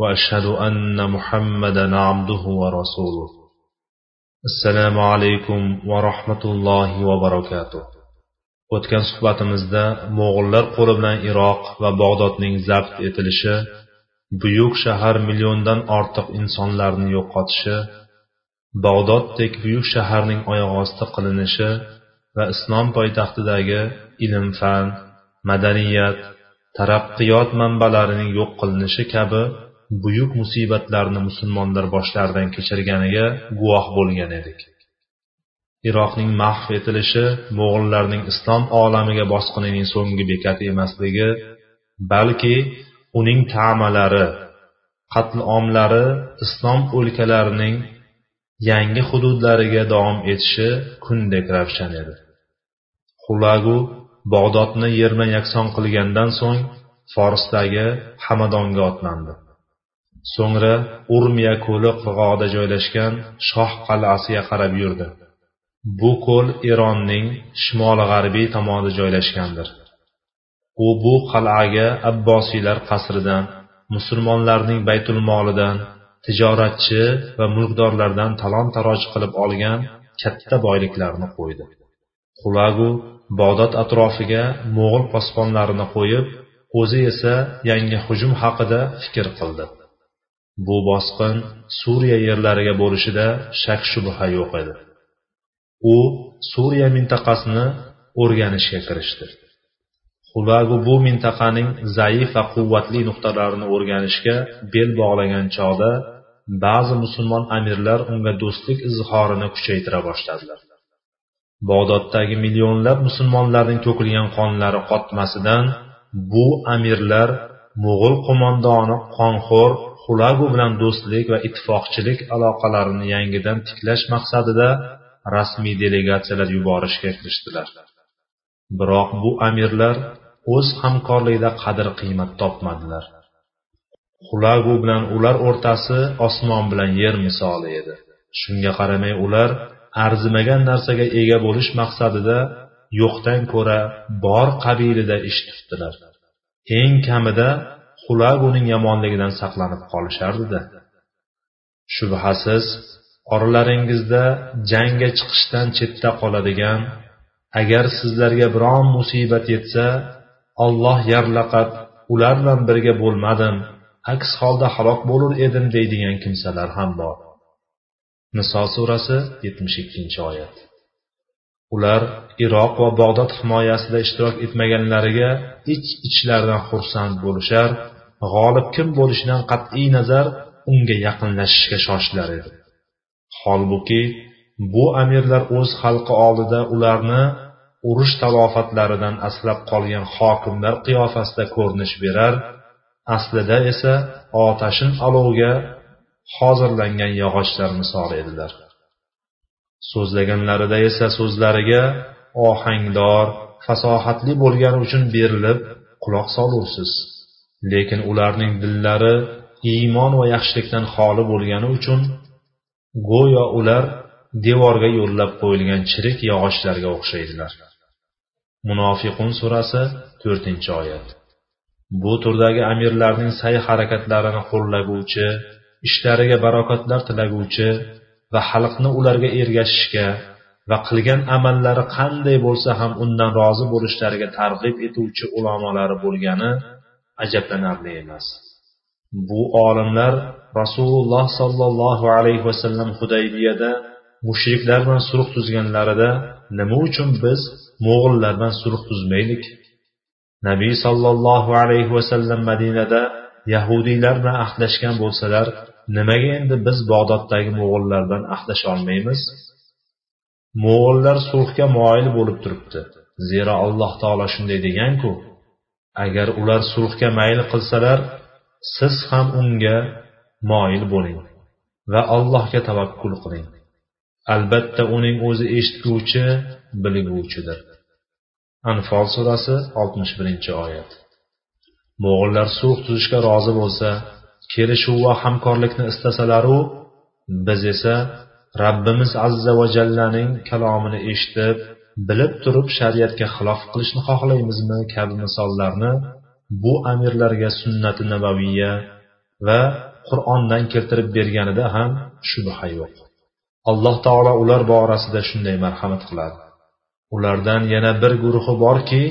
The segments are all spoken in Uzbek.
واشهد ان محمدا عبده ورسوله assalomu alaykum va rahmatullohi va barakatuh o'tgan suhbatimizda mo'g'ullar qo'li bilan iroq va bog'dodning zabt etilishi buyuk shahar milliondan ortiq insonlarni yo'qotishi bog'doddek buyuk shaharning oyoq osti qilinishi va islom poytaxtidagi ilm fan madaniyat taraqqiyot manbalarining yo'q qilinishi kabi buyuk musibatlarni musulmonlar boshlaridan kechirganiga guvoh bo'lgan edik. Iroqning mahv etilishi mo'g'ullarning islom olamiga bosqinining so'nggi bekati emasligi balki uning ta'malari qatl omlari islom o'lkalarining yangi hududlariga davom etishi kundek ravshan edi. Xulagu bog'dodni yerma yakson qilgandan so'ng forsdagi hamadonga otlandi. So'ngra urmiya ko'li qirg'og'ida joylashgan shoh qal'asiga qarab yurdi. Bu ko'l eronning shimoli g'arbiy tomonida joylashgandir. U bu qal'aga abbosiylar qasridan musulmonlarning baytul molidan tijoratchi va mulkdorlardan talon taroj qilib olgan katta boyliklarni qo'ydi. Qulagu bog'dod atrofiga mo'g'ul posbonlarini qo'yib o'zi esa yangi hujum haqida fikr qildi. Bu bosqin suriya yerlariga bo'lishida shak shubha yo'q edi. U suriya mintaqasini o'rganishga kirishdi. Xulagu bu mintaqaning zaif va quvvatli nuqtalarini o'rganishga bel bog'lagan chog'da ba'zi musulmon amirlar unga do'stlik izhorini kuchaytira boshladilar. Bog'doddagi millionlab musulmonlarning to'kilgan qonlari qotmasidan bu amirlar mo'g'ul qo'mondoni qonxo'r xulagu bilan do'stlik va ittifoqchilik aloqalarini yangidan tiklash maqsadida rasmiy delegatsiyalar yuborishga kirishdilar. Biroq bu amirlar o'z hamkorligida qadr qiymat topmadilar. Xulagu bilan ular o'rtasi osmon bilan yer misoli edi. Shunga qaramay ular arzimagan narsaga ega bo'lish maqsadida yo'qdan ko'ra bor qabilida ish tutdilar. Eng kamida xulaguning yomonligidan saqlanib qolishardida. Shubhasiz oralaringizda jangga chiqishdan chetda qoladigan agar sizlarga biron musibat yetsa olloh yarlaqab ular bilan birga bo'lmadim aks holda halok bo'lur edim deydigan kimsalar ham bor. Niso surasi yetmish ikkinchi oyat. Ular iroq va bog'dod himoyasida ishtirok etmaganlariga ich ichlaridan xursand bo'lishar g'olib kim bo'lishidan qat'iy nazar unga yaqinlashishga shoshilar edi. Holbuki bu amirlar o'z xalqi oldida ularni urush talofatlaridan asrab qolgan hokimlar qiyofasida ko'rinish berar aslida esa otashin olovga hozirlangan yog'ochlar misol edilar. So'zlaganlarida esa so'zlariga ohangdor fasohatli bo'lgani uchun berilib quloq solursiz. Lekin ularning dillari iymon va yaxshilikdan xoli bo'lgani uchun go'yo ular devorga yo'llab qo'yilgan chirik yog'ochlarga o'xshaydilar. Munofiqun surasi to'rtinchi oyat. Bu turdagi amirlarning sa'y harakatlarini qo'llaguvchi ishlariga barokatlar tilaguvchi va xalqni ularga ergashishga va qilgan amallari qanday bo'lsa ham undan rozi bo'lishlariga targ'ib etuvchi ulamolari bo'lgani ajablanarli emas. Bu olimlar rasululloh sollallohu alayhi vasallam hudaybiyada mushriklar bilan sulh tuzganlarida nima uchun biz mo'g'illar bilan sulh tuzmaylik? Nabiy sollallohu alayhi vasallam madinada yahudiylar bilan ahdlashgan bo'lsalar nimaga endi biz bog'doddagi mo'g'illar bilan olmaymiz? Mo'g'illar sulhga moyil bo'lib turibdi. Zero alloh taolo shunday deganku. Agar ular sulhga mayl qilsalar siz ham unga moyil bo'ling va allohga tavakkul qiling. Albatta uning o'zi eshitguvchi bilguvchidir. Anfol surasi oltmish birinchi oyat. Mo'g'illar sulh tuzishga rozi bo'lsa kelishuv va hamkorlikni istasalaru biz esa Rabbimiz azza va jallaning kalomini eshitib, bilib turib shariatga xilof qilishni xohlaymizmi kabi misollarni bu amirlarga sunnati nabaviya va Qur'ondan keltirib berganida ham shubha yo'q. Alloh taolo ular borasida shunday marhamat qiladi. Ulardan yana bir guruhi borki,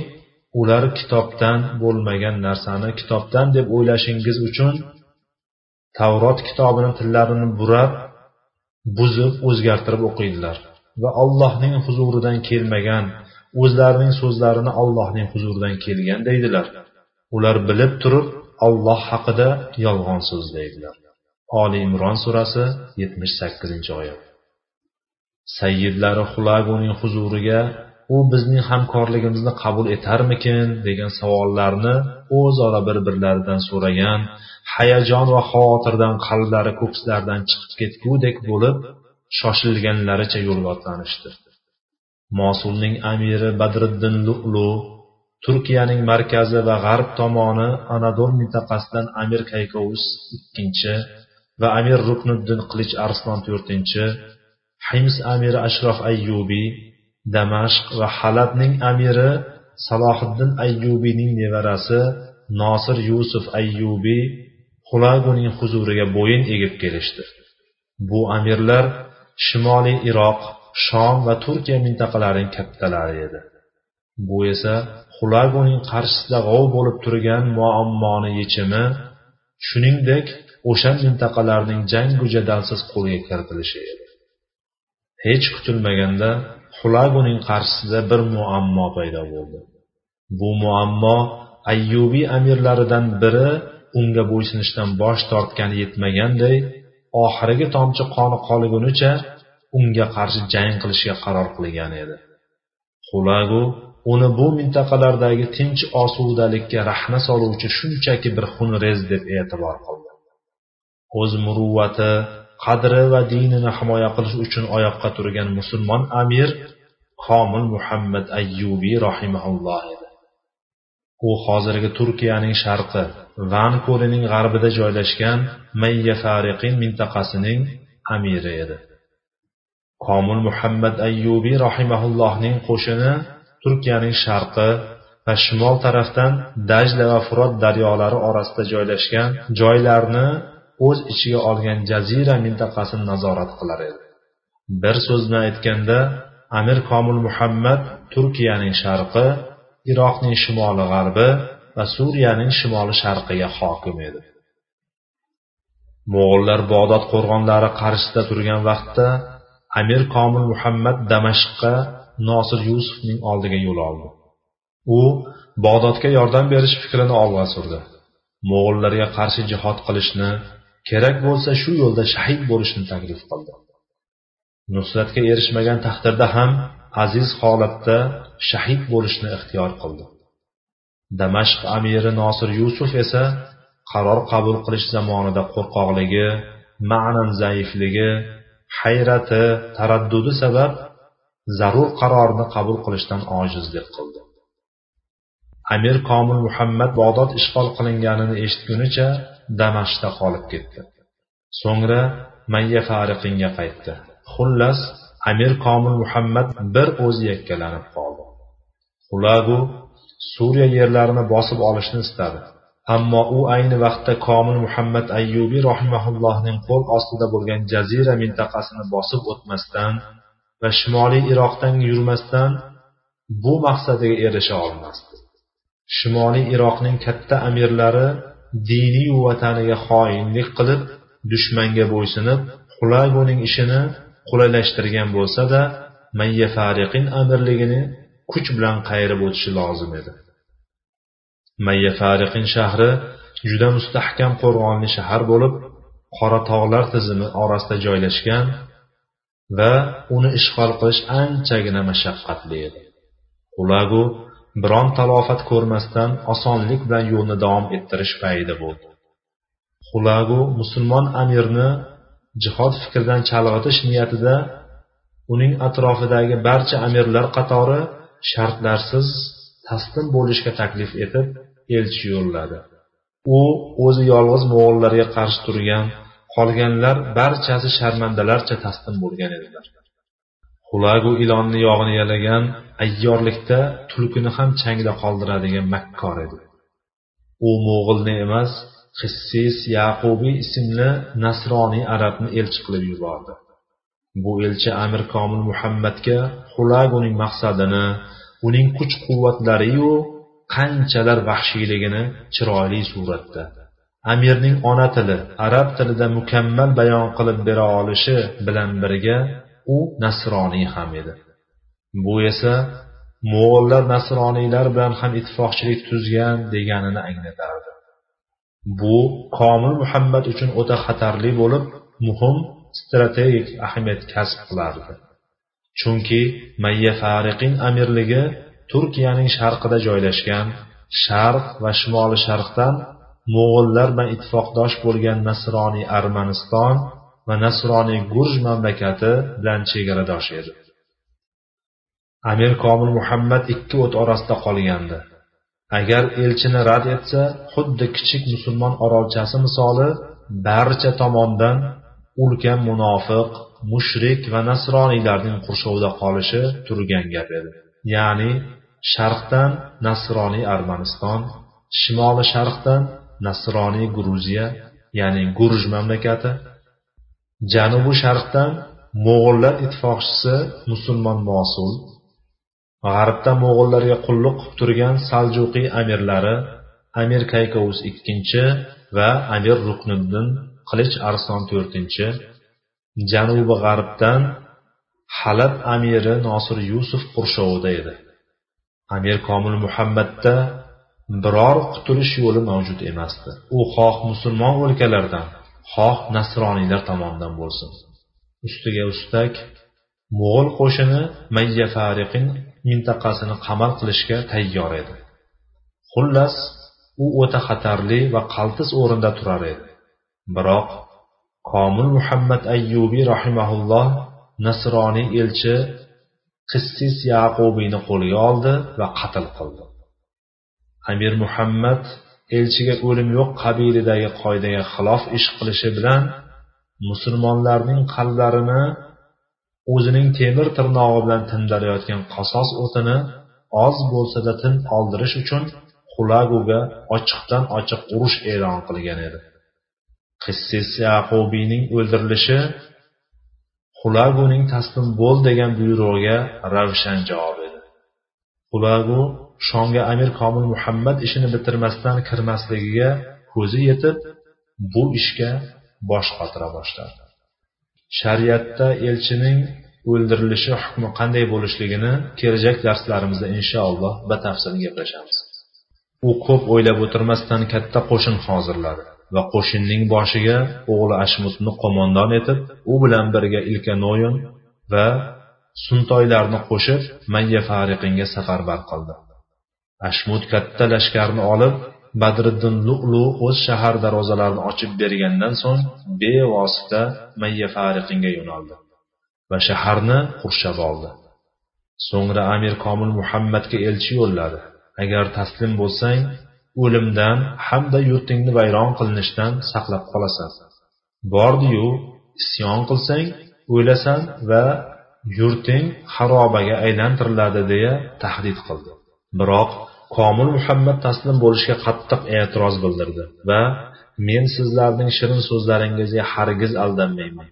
ular kitobdan bo'lmagan narsani kitobdan deb o'ylashingiz uchun Tavrot kitobini tillarini burab buzib o'zgartirib o'qiydilar va allohning huzuridan kelmagan o'zlarining so'zlarini allohning huzuridan kelgan deydilar. Ular bilib turib olloh haqida yolg'on so'zlaydilar oli imron surasi yetmish sakkizinchi oyat. Sayyidlari xulaguning huzuriga u bizning hamkorligimizni qabul etarmikin? degan savollarni o'zaro bir birlaridan so'ragan hayajon va xavotirdan qalblari ko'kslaridan chiqib ketgudek bo'lib shoshilganlaricha yo'lga otlanishdi mosulning amiri badriddin lu'lu turkiyaning markazi va g'arb tomoni anadol mintaqasidan amir kaykovus ikkinchi va amir rukniddin qilich arslon to'rtinchi hims amiri ashrof ayyubiy damashq va halabning amiri salohiddin ayyubiyning nevarasi nosir yusuf ayyubiy xulaguning huzuriga bo'yin egib kelishdi. Bu amirlar shimoliy iroq shom va turkiya mintaqalarining kattalari edi. Bu esa xulaguning qarshisida g'ov bo'lib turgan muammoni yechimi shuningdek o'sha mintaqalarning jangu jadalsiz qo'lga kiritilishi edi. Hech kutilmaganda xulaguning qarshisida bir muammo paydo bo'ldi. Bu muammo ayyubiy amirlaridan biri unga bo'ysunishdan bosh tortgani yetmaganday oxirgi tomchi qoni qolgunicha unga qarshi jang qilishga qaror qilgan edi. Xulagu uni bu mintaqalardagi tinch osudalikka rahna soluvchi shunchaki bir xunrez deb e'tibor qildi. O'z muruvvati qadri va dinini himoya qilish uchun oyoqqa turgan musulmon amir komil muhammad ayyubiy rohimaulloh edi. U hozirgi turkiyaning sharqi van ko'lining g'arbida joylashgan mayyafariqin mintaqasining amiri edi. Komil muhammad ayyubiy rahimaullohning qo'shini turkiyaning sharqi va shimol tarafdan dajla va furot daryolari orasida joylashgan joylarni o'z ichiga olgan jazira mintaqasini nazorat qilar edi. Bir so'z bilan aytganda amir komil muhammad turkiyaning sharqi iroqning shimoli g'arbi va suriyaning shimoli sharqiga hokim edi. Mo'g'ullar bog'dod qo'rg'onlari qarshisida turgan vaqtda amir komil muhammad damashqqa nosir yusufning oldiga yo'l oldi. U bog'dodga yordam berish fikrini olg'a surdi. Mo'g'ullarga qarshi jihod qilishni kerak bo'lsa shu yo'lda shahid bo'lishni taklif qildi. Nusratga erishmagan taqdirda ham aziz holatda shahid bo'lishni ixtiyor qildi. Damashq amiri nosir yusuf esa qaror qabul qilish zamonida qo'rqoqligi ma'nan zaifligi hayrati taraddudi sabab zarur qarorni qabul qilishdan ojizlik qildi. Amir komil muhammad bog'dod ishg'ol qilinganini eshitgunicha damashqda qolib ketdi. So'ngra mayya fariqinga qaytdi. Xullas amir komil muhammad bir o'zi yakkalanib qoldi. Xulagu suriya yerlarini bosib olishni istadi. Ammo u ayni vaqtda komil muhammad ayyubiy rahimaullohning qo'l ostida bo'lgan jazira mintaqasini bosib o'tmasdan va shimoliy iroqdan yurmasdan bu maqsadiga erisha olmasdi. Shimoliy iroqning katta amirlari diniy vataniga xoinlik qilib dushmanga bo'ysunib xulaguning ishini qulaylashtirgan bo'lsa da mayya fariqin amirligini kuch bilan qayirib o'tishi lozim edi. Mayya fariqin shahri juda mustahkam qo'rg'onli shahar bo'lib qora tog'lar tizimi orasida joylashgan va uni ishg'ol qilish anchagina mashaqqatli edi. Ulagu biron talofat ko'rmasdan osonlik bilan yo'lni davom ettirish payida bo'ldi. Xulagu musulmon amirni jihod fikridan chalg'itish niyatida uning atrofidagi barcha amirlar qatori shartlarsiz taslim bo'lishga taklif etib elchi yo'lladi. U o'zi yolg'iz mo'g'ullarga qarshi turgan qolganlar barchasi sharmandalarcha taslim bo'lgan edilar. Xulagu ilonni yog'ini yalagan ayyorlikda tulkini ham changda qoldiradigan makkor edi. U mo'g'ilni emas qissis yaqubiy ismli nasroniy arabni elchi qilib yubordi. Bu elchi amir komil muhammadga xulaguning maqsadini uning kuch quvvatlariyu qanchalar vahshiyligini chiroyli suratda. Amirning ona tili arab tilida mukammal bayon qilib bera olishi bilan birga u nasroniy ham edi. Bu esa mo'g'ullar nasroniylar bilan ham ittifoqchilik tuzgan deganini anglatardi. Bu komil muhammad uchun o'ta xatarli bo'lib muhim strategik ahamiyat kasb qilardi. Chunki mayya fariqin amirligi turkiyaning sharqida joylashgan sharq va shimoli sharqdan mo'g'ullar bilan ittifoqdosh bo'lgan nasroniy armaniston va nasroniy gurj mamlakati bilan chegaradosh edi. Amir komil muhammad ikki o't orasida qolgandi. Agar elchini rad etsa xuddi kichik musulmon orolchasi misoli barcha tomondan ulkan munofiq mushrik va nasroniylarning qurshovida qolishi turgan gap edi. Ya'ni sharqdan nasroniy armaniston shimoli sharqdan nasroniy gruziya ya'ni gurj mamlakati janubi sharqdan mo'g'ullar ittifoqchisi musulmon mosul g'arbda mo'g'ullarga qulluq qilib turgan saljuqiy amirlari amir kaykovus ikkinchi va amir rukniddin qilich arslon to'rtinchi janubi g'arbdan halab amiri nosir yusuf qurshovida edi. Amir komil muhammadda biror qutulish yo'li mavjud emasdi. U xoh musulmon o'lkalardan xoh nasroniylar tomonidan bo'lsin. Ustiga ustak mo'g'ul qo'shini mayya fariqin mintaqasini qamal qilishga tayyor edi. Xullas u o'ta xatarli va qaltis o'rinda turar edi. Biroq komil muhammad ayyubiy rahimaulloh nasroniy elchi qissis yaqubiyni qo'lga oldi va qatl qildi. Amir muhammad elchiga o'lim yo'q qabilidagi qoidaga xilof ish qilishi bilan musulmonlarning qalblarini o'zining temir tirnog'i bilan tindirayotgan qasos o'tini oz bo'lsada tin oldirish uchun xulaguga ochiqdan ochiq urush e'lon qilgan edi. Qissis yaqubiyning o'ldirilishi xulaguning taslim bo'l degan buyrug'iga ravshan javob edi. Xulagu shomga amir komil muhammad ishini bitirmasdan kirmasligiga ko'zi yetib bu ishga bosh qotira boshladi. Shariatda elchining o'ldirilishi hukmi qanday bo'lishligini kelajak darslarimizda inshaalloh batafsil gaplashamiz. U ko'p o'ylab o'tirmasdan katta qo'shin hozirladi va qo'shinning boshiga o'g'li ashmutni qo'mondon etib u bilan birga ilka noyon va suntoylarni qo'shib mayya fariqinga safarbar qildi. Ashmud katta lashkarni olib badriddin lu'lu o'z shahar darvozalarini ochib bergandan so'ng bevosita mayya fariqinga yo'naldi va shaharni qurshab oldi. So'ngra amir komil muhammadga elchi yo'lladi. Agar taslim bo'lsang o'limdan hamda yurtingni vayron qilinishdan saqlab qolasan. Bordiyu isyon qilsang o'lasan va yurting xarobaga aylantiriladi deya tahdid qildi. Biroq komil muhammad taslim bo'lishga qattiq e'tiroz bildirdi va men sizlarning shirin so'zlaringizga hargiz aldanmayman.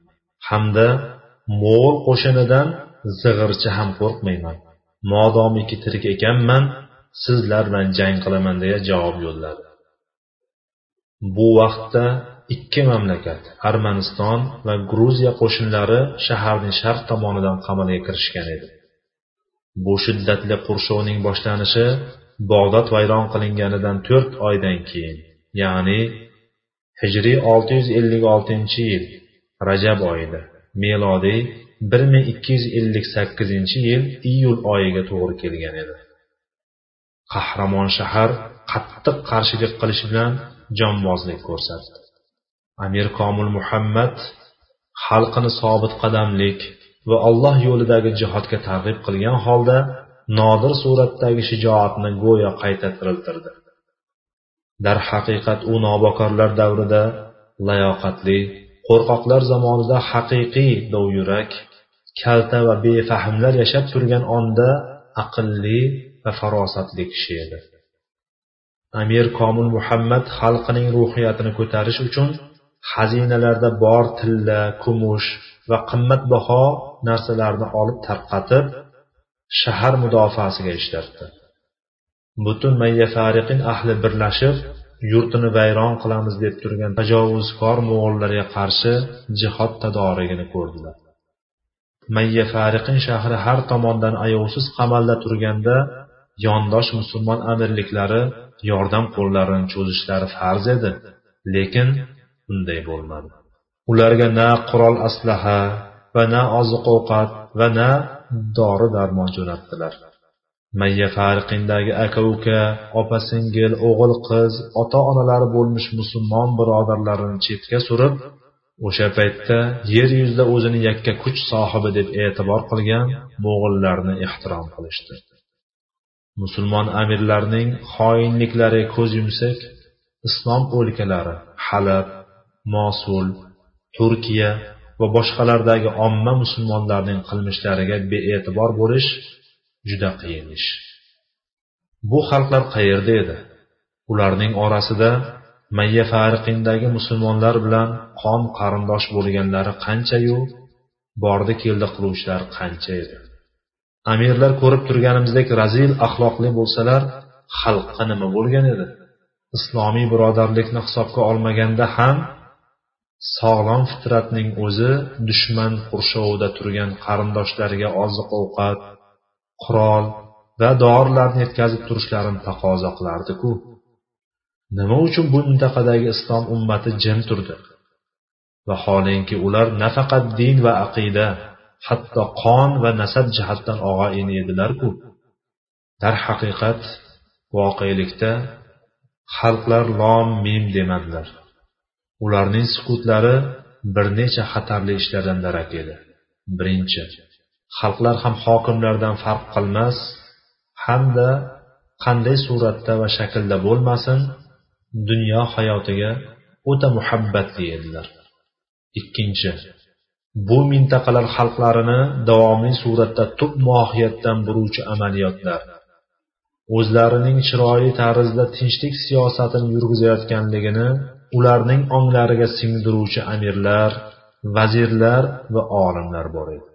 Hamda mo'g'ul qo'shinidan zig'ircha ham qo'rqmayman. Modomiki tirik ekanman sizlar bilan jang qilaman deya javob yo'lladi. Bu vaqtda ikki mamlakat armaniston va gruziya qo'shinlari shaharning sharq tomonidan qamalga kirishgan edi. Bu shiddatli qurshovning boshlanishi bog'dod vayron qilinganidan to'rt oydan keyin ya'ni hijriy olti yuz ellik oltinchi yil rajab oyida melodiy bir ming ikki yuz ellik sakkizinchi yil iyul oyiga to'g'ri kelgan edi. Qahramon shahar qattiq qarshilik qilish bilan jonbozlik ko'rsatdi. Amir komil muhammad xalqini sobit qadamlik va alloh yo'lidagi jihodga targ'ib qilgan holda nodir suratdagi shijoatni go'yo qayta tiriltirdi. Darhaqiqat u nobokorlar davrida layoqatli qo'rqoqlar zamonida haqiqiy dovyurak kalta va befahmlar yashab turgan onda aqlli va farosatli kishi edi. Amir komil muhammad xalqining ruhiyatini ko'tarish uchun xazinalarda bor tilla kumush va qimmatbaho narsalarni olib tarqatib shahar mudofaasiga ishlatdi. Butun mayyafariqin ahli birlashib yurtini vayron qilamiz deb turgan tajovuzkor mo'g'ullarga qarshi jihod tadorigini ko'rdilar. Mayyafariqin shahri har tomondan ayovsiz qamalda turganda yondosh musulmon amirliklari yordam qo'llarini cho'zishlari farz edi lekin unday bo'lmadi. Ularga na qurol aslaha va na oziq ovqat va na dori darmon jo'natdilar. Mayya fariqindagi aka uka opa singil o'g'il qiz ota onalari bo'lmish musulmon birodarlarini chetga surib o'sha paytda yer yuzida o'zini yakka kuch sohibi deb e'tibor qilgan mo'g'illarni ehtirom qilishdi. Musulmon amirlarning xoinliklari ko'z yumsak islom o'lkalari halab mosul turkiya va boshqalardagi omma musulmonlarning qilmishlariga bee'tibor bo'lish juda qiyin ish. Bu xalqlar qayerda edi? Ularning orasida mayya fariqindagi musulmonlar bilan qon qarindosh bo'lganlari qanchayu bordi keldi qiluvchilar qancha edi? Amirlar ko'rib turganimizdek razil axloqli bo'lsalar xalqqa nima bo'lgan edi? Islomiy birodarlikni hisobga olmaganda ham sog'lom fitratning o'zi dushman qurshovida turgan qarindoshlariga oziq ovqat qurol va dorilarni yetkazib turishlarini taqozo qilardiku. Nima uchun bu mintaqadagi islom ummati jim turdi? Vaholanki ular nafaqat din va aqida hatto qon va nasab jihatdan og'a ini edilarku darhaqiqat voqelikda xalqlar lom mim demadilar. Ularning sukutlari bir necha xatarli ishlardan darak edi. Birinchi xalqlar ham hokimlardan farq qilmas hamda qanday suratda va shaklda bo'lmasin dunyo hayotiga o'ta muhabbatli edilar. Ikkinchi bu mintaqalar xalqlarini davomli suratda tub mohiyatdan buruvchi amaliyotlar. O'zlarining chiroyli tarzda tinchlik siyosatini yurgizayotganligini ularning onglariga singdiruvchi amirlar vazirlar va olimlar bor edi.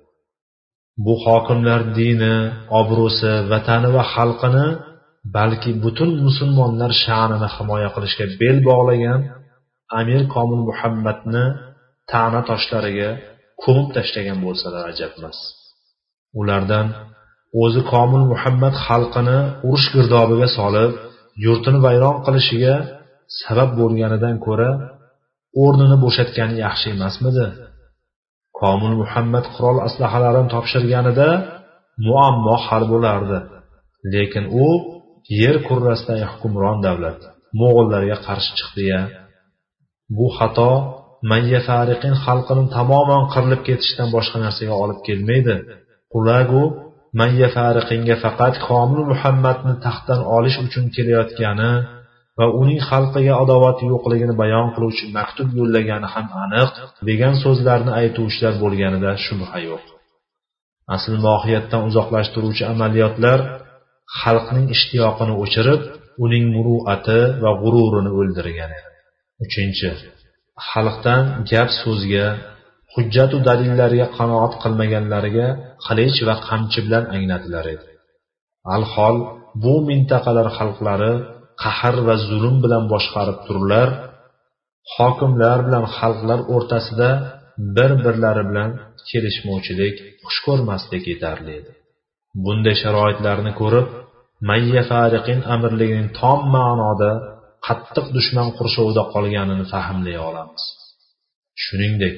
Bu hokimlar dini obro'si vatani va xalqini balki butun musulmonlar sha'nini himoya qilishga bel bog'lagan amir komil muhammadni ta'na toshlariga ko'mib tashlagan bo'lsalar ajab emas. Ulardan o'zi komil muhammad xalqini urush girdobiga solib yurtini vayron qilishiga sabab bo'lganidan ko'ra o'rnini bo'shatgani yaxshi emasmidi? Komil muhammad qurol aslahalarini topshirganida muammo hal bo'lardi. Lekin u yer kurrasidagi hukmron davlat mo'g'illarga qarshi chiqdi ya. Bu xato mayya fariqin xalqini tamoman qirilib ketishdan boshqa narsaga olib kelmaydi. Qulagu mayyafariqinga faqat komil muhammadni taxtdan olish uchun kelayotgani va uning xalqiga adovati yo'qligini bayon qiluvchi maktub yo'llagani ham aniq degan so'zlarni aytuvchilar bo'lganida shubha yo'q. Asl mohiyatdan uzoqlashtiruvchi amaliyotlar xalqning ishtiyoqini o'chirib uning muruati va g'ururini o'ldirgan edi. Uchinchi xalqdan gap so'zga hujjatu dalillarga qanoat qilmaganlariga qilich va qamchi bilan anglatilar edi. Alhol bu mintaqalar xalqlari qahr va zulm bilan boshqarib tururlar hokimlar bilan xalqlar o'rtasida bir birlari bilan kelishmovchilik xush ko'rmaslik yetarli edi. Bunday sharoitlarni ko'rib mayya fariqin amirligining tom ma'noda qattiq dushman qurshovida qolganini fahmlay olamiz. Shuningdek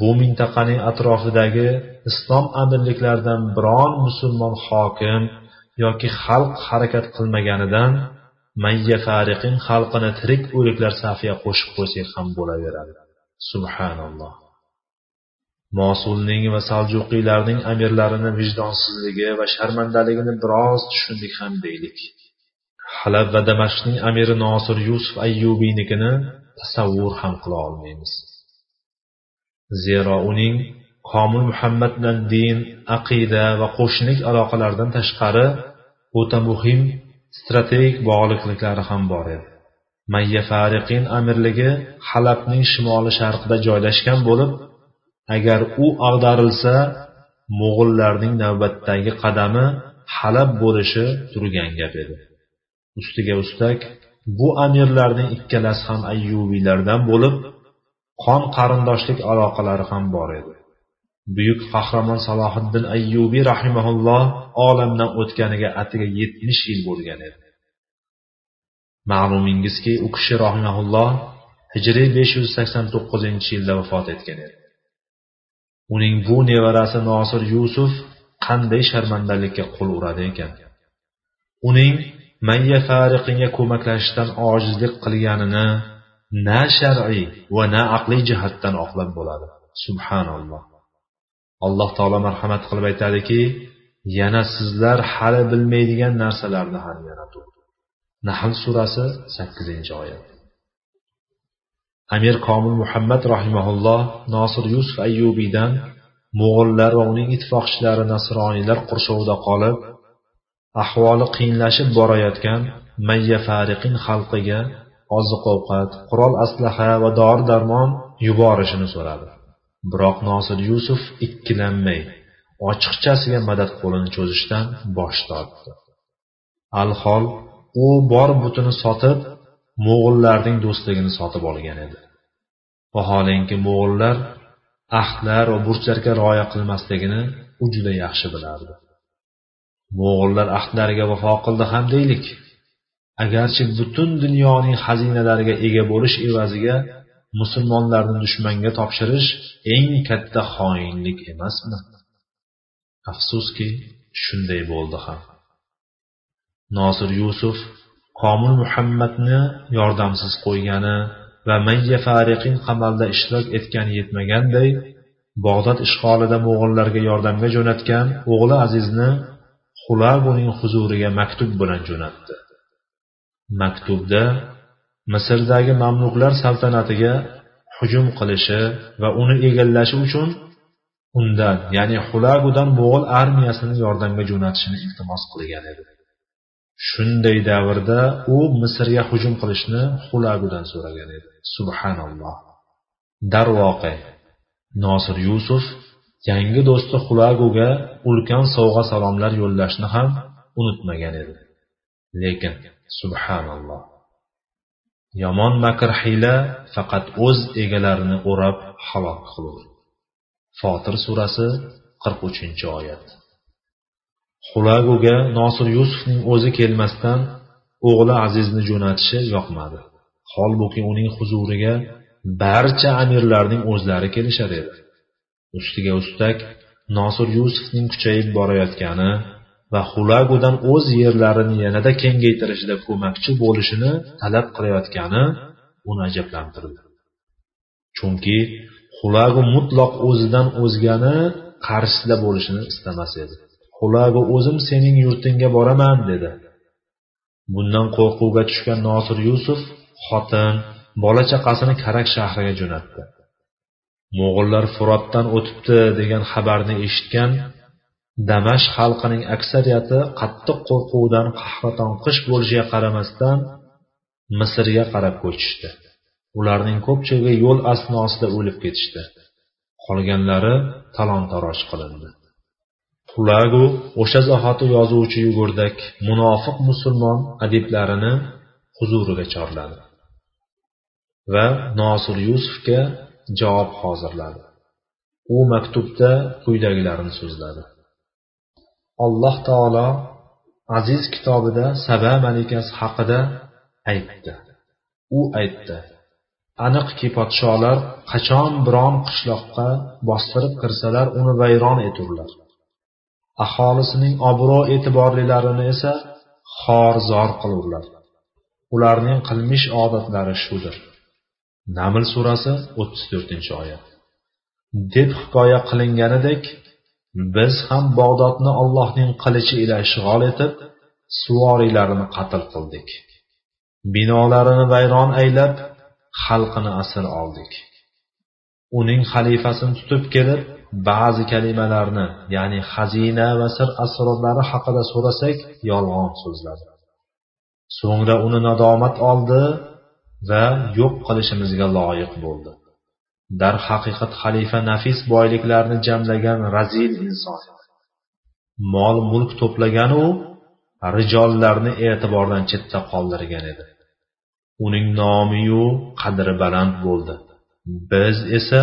bu mintaqaning atrofidagi islom amirliklaridan biron musulmon hokim yoki xalq harakat qilmaganidan mayya fariqin xalqini tirik o'liklar safiga qo'shib qo'ysak ham bo'laveradi. Subhanalloh. Mosulning va saljuqiylarning amirlarini vijdonsizligi va sharmandaligini biroz tushundik ham deylik. Halab va damashqning amiri nosir yusuf ayyubiynikini tasavvur ham qila olmaymiz. Zero uning komil muhammad bilan din aqida va qo'shnilik aloqalaridan tashqari o'ta muhim strategik bog'liqliklari ham bor edi. Mayya fariqin amirligi halabning shimoli sharqida joylashgan bo'lib agar u ag'darilsa mo'g'ullarning navbatdagi qadami halab bo'lishi turgan gap edi. Ustiga ustak bu amirlarning ikkalasi ham ayyubiylardan bo'lib qon qarindoshlik aloqalari ham bor edi. Buyuk qahramon salohiddin ayyubiy rahimaulloh olamdan o'tganiga atigi yetmish yil bo'lgan edi. Ma'lumingizki u kishi rahimaulloh hijriy besh yuz sakson to'qqizinchi yilda vafot etgan edi. Uning bu nevarasi nosir yusuf qanday sharmandalikka qo'l uradi ekan? Uning mayya fariqinga ko'maklashishdan ojizlik qilganini na shar'iy va na aqliy jihatdan oqlab bo'ladi subhanalloh. Alloh taolo marhamat qilib aytadiki yana sizlar hali bilmaydigan narsalarni ham yaratdi nahl surasi sakkizinchi oyat. Amir komil muhammad rahimaulloh nosir yusuf ayyubiydan mo'g'illar va uning ittifoqchilari nasroniylar qurshovida qolib ahvoli qiyinlashib borayotgan mayya fariqin xalqiga oziq ovqat qurol aslaha va dori darmon yuborishini so'radi. Biroq nosir yusuf ikkilanmay ochiqchasiga madad qo'lini cho'zishdan bosh tortdi. Alhol u bor butini sotib mo'g'ullarning do'stligini sotib olgan edi. Vaholanki mo'g'ullar ahdlar va burchlarga rioya qilmasligini u juda yaxshi bilardi. Mo'g'ullar ahdlariga vafo qildi ham deylik. Agarchi butun dunyoning xazinalariga ega bo'lish evaziga musulmonlarni dushmanga topshirish eng katta xoinlik emasmi? Afsuski shunday bo'ldi ham. Nosir yusuf komil muhammadni yordamsiz qo'ygani va mayya fariqin qamalda ishtirok etgani yetmaganday bog'dod ishg'olida mo'g'illarga yordamga jo'natgan o'g'li azizni xulabuning huzuriga maktub bilan jo'natdi. Maktubda misrdagi mamluklar saltanatiga hujum qilishi va uni egallashi uchun undan ya'ni xulagudan mo'g'ul armiyasini yordamga jo'natishini iltimos qilgan edi. Shunday davrda u misrga hujum qilishni xulagudan so'ragan edi. Subhanalloh. Darvoqe nosir yusuf yangi do'sti xulaguga ulkan sovg'a salomlar yo'llashni ham unutmagan edi. Lekin subhanalloh. Yomon makr hiyla faqat o'z egalarini o'rab halok qilur. Fotir surasi qirq uchinchi oyat. Xulaguga nosir yusufning o'zi kelmasdan o'g'li azizni jo'natishi yoqmadi. Holbuki uning huzuriga barcha amirlarning o'zlari kelishar edi. Ustiga ustak nosir yusufning kuchayib borayotgani va xulagudan o'z yerlarini yanada kengaytirishda ko'makchi bo'lishini talab qilayotgani uni ajablantirdi. Chunki xulagu mutloq o'zidan o'zgani qarshisida bo'lishini istamas edi. Xulagu o'zim sening yurtingga boraman dedi. Bundan qo'rquvga tushgan nosir yusuf xotin bola chaqasini karak shahriga jo'natdi. Mo'g'ullar furotdan o'tibdi degan xabarni eshitgan damash xalqining aksariyati qattiq qo'rquvdan qahratonqish bo'lishiga qaramasdan misrga qarab ko'chishdi. Ularning ko'pchiligi yo'l asnosida o'lib ketishdi. Qolganlari talon taroj qilindi. Qulagu o'sha zahoti yozuvchi yugurdak munofiq musulmon adiblarini huzuriga chorladi va nosir yusufga javob hozirladi. U maktubda quyidagilarni so'zladi. Alloh taolo aziz kitobida saba malikasi haqida aytdi. U aytdi aniqki podsholar qachon biron qishloqqa bostirib kirsalar uni vayron eturlar. Aholisining obro' e'tiborlilarini esa xor zor qilurlar. Ularning qilmish odatlari shudir. Naml surasi o'ttiz to'rtinchi oyat. Deb hikoya qilinganidek biz ham bog'dodni allohning qilichi ila ishg'ol etib suvoriylarini qatl qildik. Binolarini vayron aylab xalqini asir oldik. Uning xalifasini tutib kelib ba'zi kalimalarni ya'ni xazina va sir asrorlari haqida so'rasak yolg'on so'zladi. So'ngra uni nadomat oldi va yo'q qilishimizga loyiq bo'ldi. Darhaqiqat xalifa nafis boyliklarni jamlagan razil inson. Mol mulk to'plaganu rijollarni e'tibordan chetda qoldirgan edi. Uning nomiyu qadri baland bo'ldi. Biz esa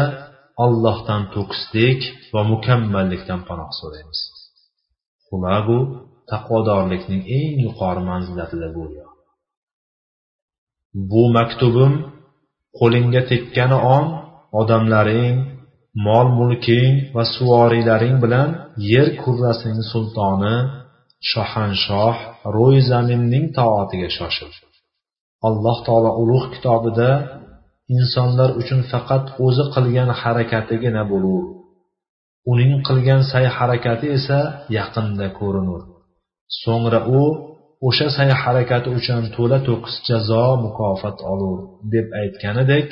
allohdan to'kislik va mukammallikdan panoh so'raymiz. Bu taqvodorlikning eng yuqori manzilatida go'yo bu maktubim qo'lingga tekkani on odamlaring mol mulking va suvoriylaring bilan yer kurrasining sultoni shohanshoh ro'y zaminning toatiga shoshil. Alloh taolo ulug' kitobida insonlar uchun faqat o'zi qilgan harakatigina bo'lur. Uning qilgan sa'y harakati esa yaqinda ko'rinur. So'ngra u o'sha sa'y harakati uchun to'la to'kis jazo mukofot olur deb aytganidek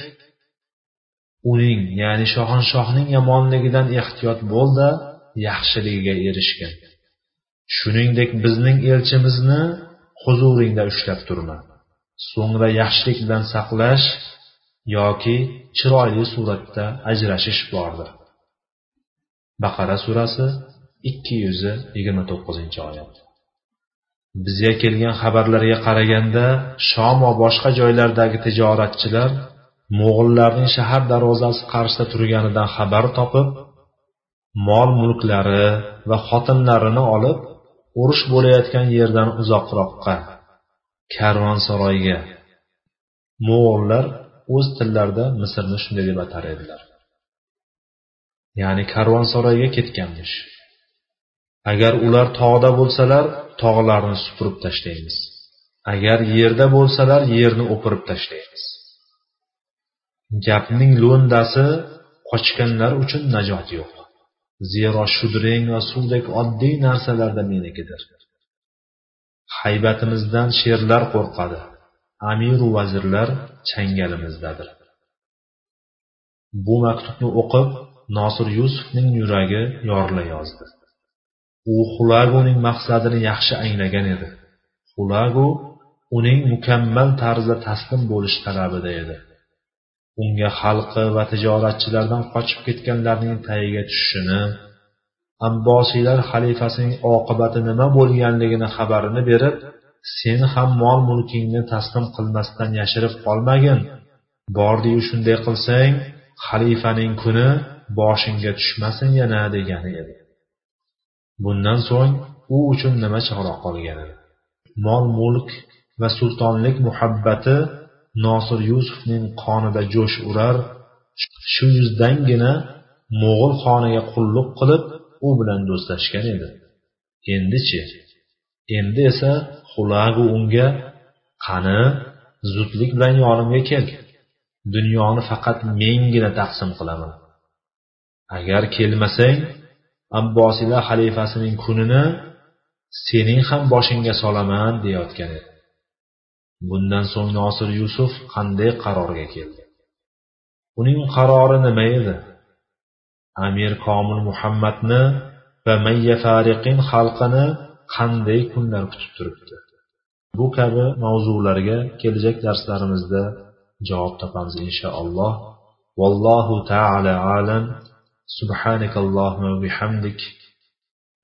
uning ya'ni shohanshohning yomonligidan ehtiyot bo'lda yaxshiligiga erishgin. Shuningdek bizning elchimizni huzuringda ushlab turma. So'ngra yaxshilik bilan saqlash yoki chiroyli suratda ajrashish bordir. Baqara surasi ikki yuz yigirma to'qqizinchi oyat. Bizga kelgan xabarlarga qaraganda shom va boshqa joylardagi tijoratchilar mo'g'illarning shahar darvozasi qarshida turganidan xabar topib mol mulklari va xotinlarini olib urush bo'layotgan yerdan uzoqroqqa karvonsaroyga mo'g'illar o'z tillarida misrni shunday deb atar edilar. Ya'ni karvonsaroyga ketganmish. Agar ular tog'da bo'lsalar tog'larni supurib tashlaymiz agar yerda bo'lsalar yerni o'pirib tashlaymiz gapning lo'ndasi qochganlar uchun najot yo'q. Zero shudring va suvdek oddiy narsalarda menikidir. Haybatimizdan sherlar qo'rqadi. Amiru vazirlar changalimizdadir. Bu maktubni o'qib nosir yusufning yuragi yorila yozdi. U xulagoning maqsadini yaxshi anglagan edi. Xulago uning mukammal tarzda taslim bo'lish talabida edi. Unga xalqi va tijoratchilardan qochib ketganlarning tagiga tushishini abbosiylar xalifasining oqibati nima bo'lganligini xabarini berib sen ham mol mulkingni taslim qilmasdan yashirib qolmagin. Bordiyu shunday qilsang xalifaning kuni boshingga tushmasin yana degani edi. Bundan so'ng u uchun nima chora qolgan edi? Mol mulk va sultonlik muhabbati nosir yusufning qonida jo'sh urar shu yuzdangina mo'g'ul xoniga qulluq qilib u bilan do'stlashgan edi. Endichi endi esa xulagu unga qani zudlik bilan yonimga kel. Dunyoni faqat mengina taqsim qilaman. Agar kelmasang abbosiylar xalifasining kunini sening ham boshingga solaman deyotgan edi. bundan so'ng nosir yusuf qanday qarorga keldi uning qarori nima edi amir komil muhammadni va mayya fariqin xalqini qanday kunlar kutib turibdi bu kabi mavzularga kelajak darslarimizda javob topamiz inshaalloh vallohu taala alam سبحانك اللهم وبحمدك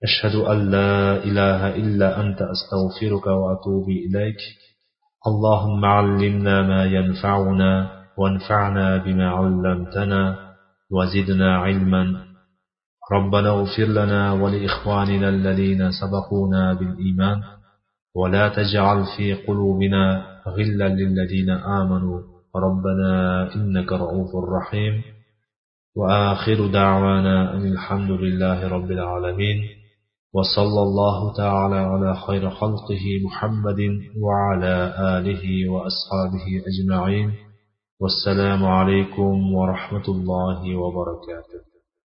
أشهد أن لا إله إلا أنت أستغفرك وأتوب إليك اللهم علمنا ما ينفعنا وانفعنا بما علمتنا وزدنا علما. ربنا اغفر لنا ولإخواننا الذين سبقونا بالإيمان. ولا تجعل في قلوبنا غلا للذين آمنوا. ربنا إنك رؤوف رحيم. وآخر دعوانا أن الحمد لله رب العالمين. وصلى الله تعالى على خير خلقه محمد وعلى آله وأصحابه أجمعين. والسلام عليكم ورحمة الله وبركاته.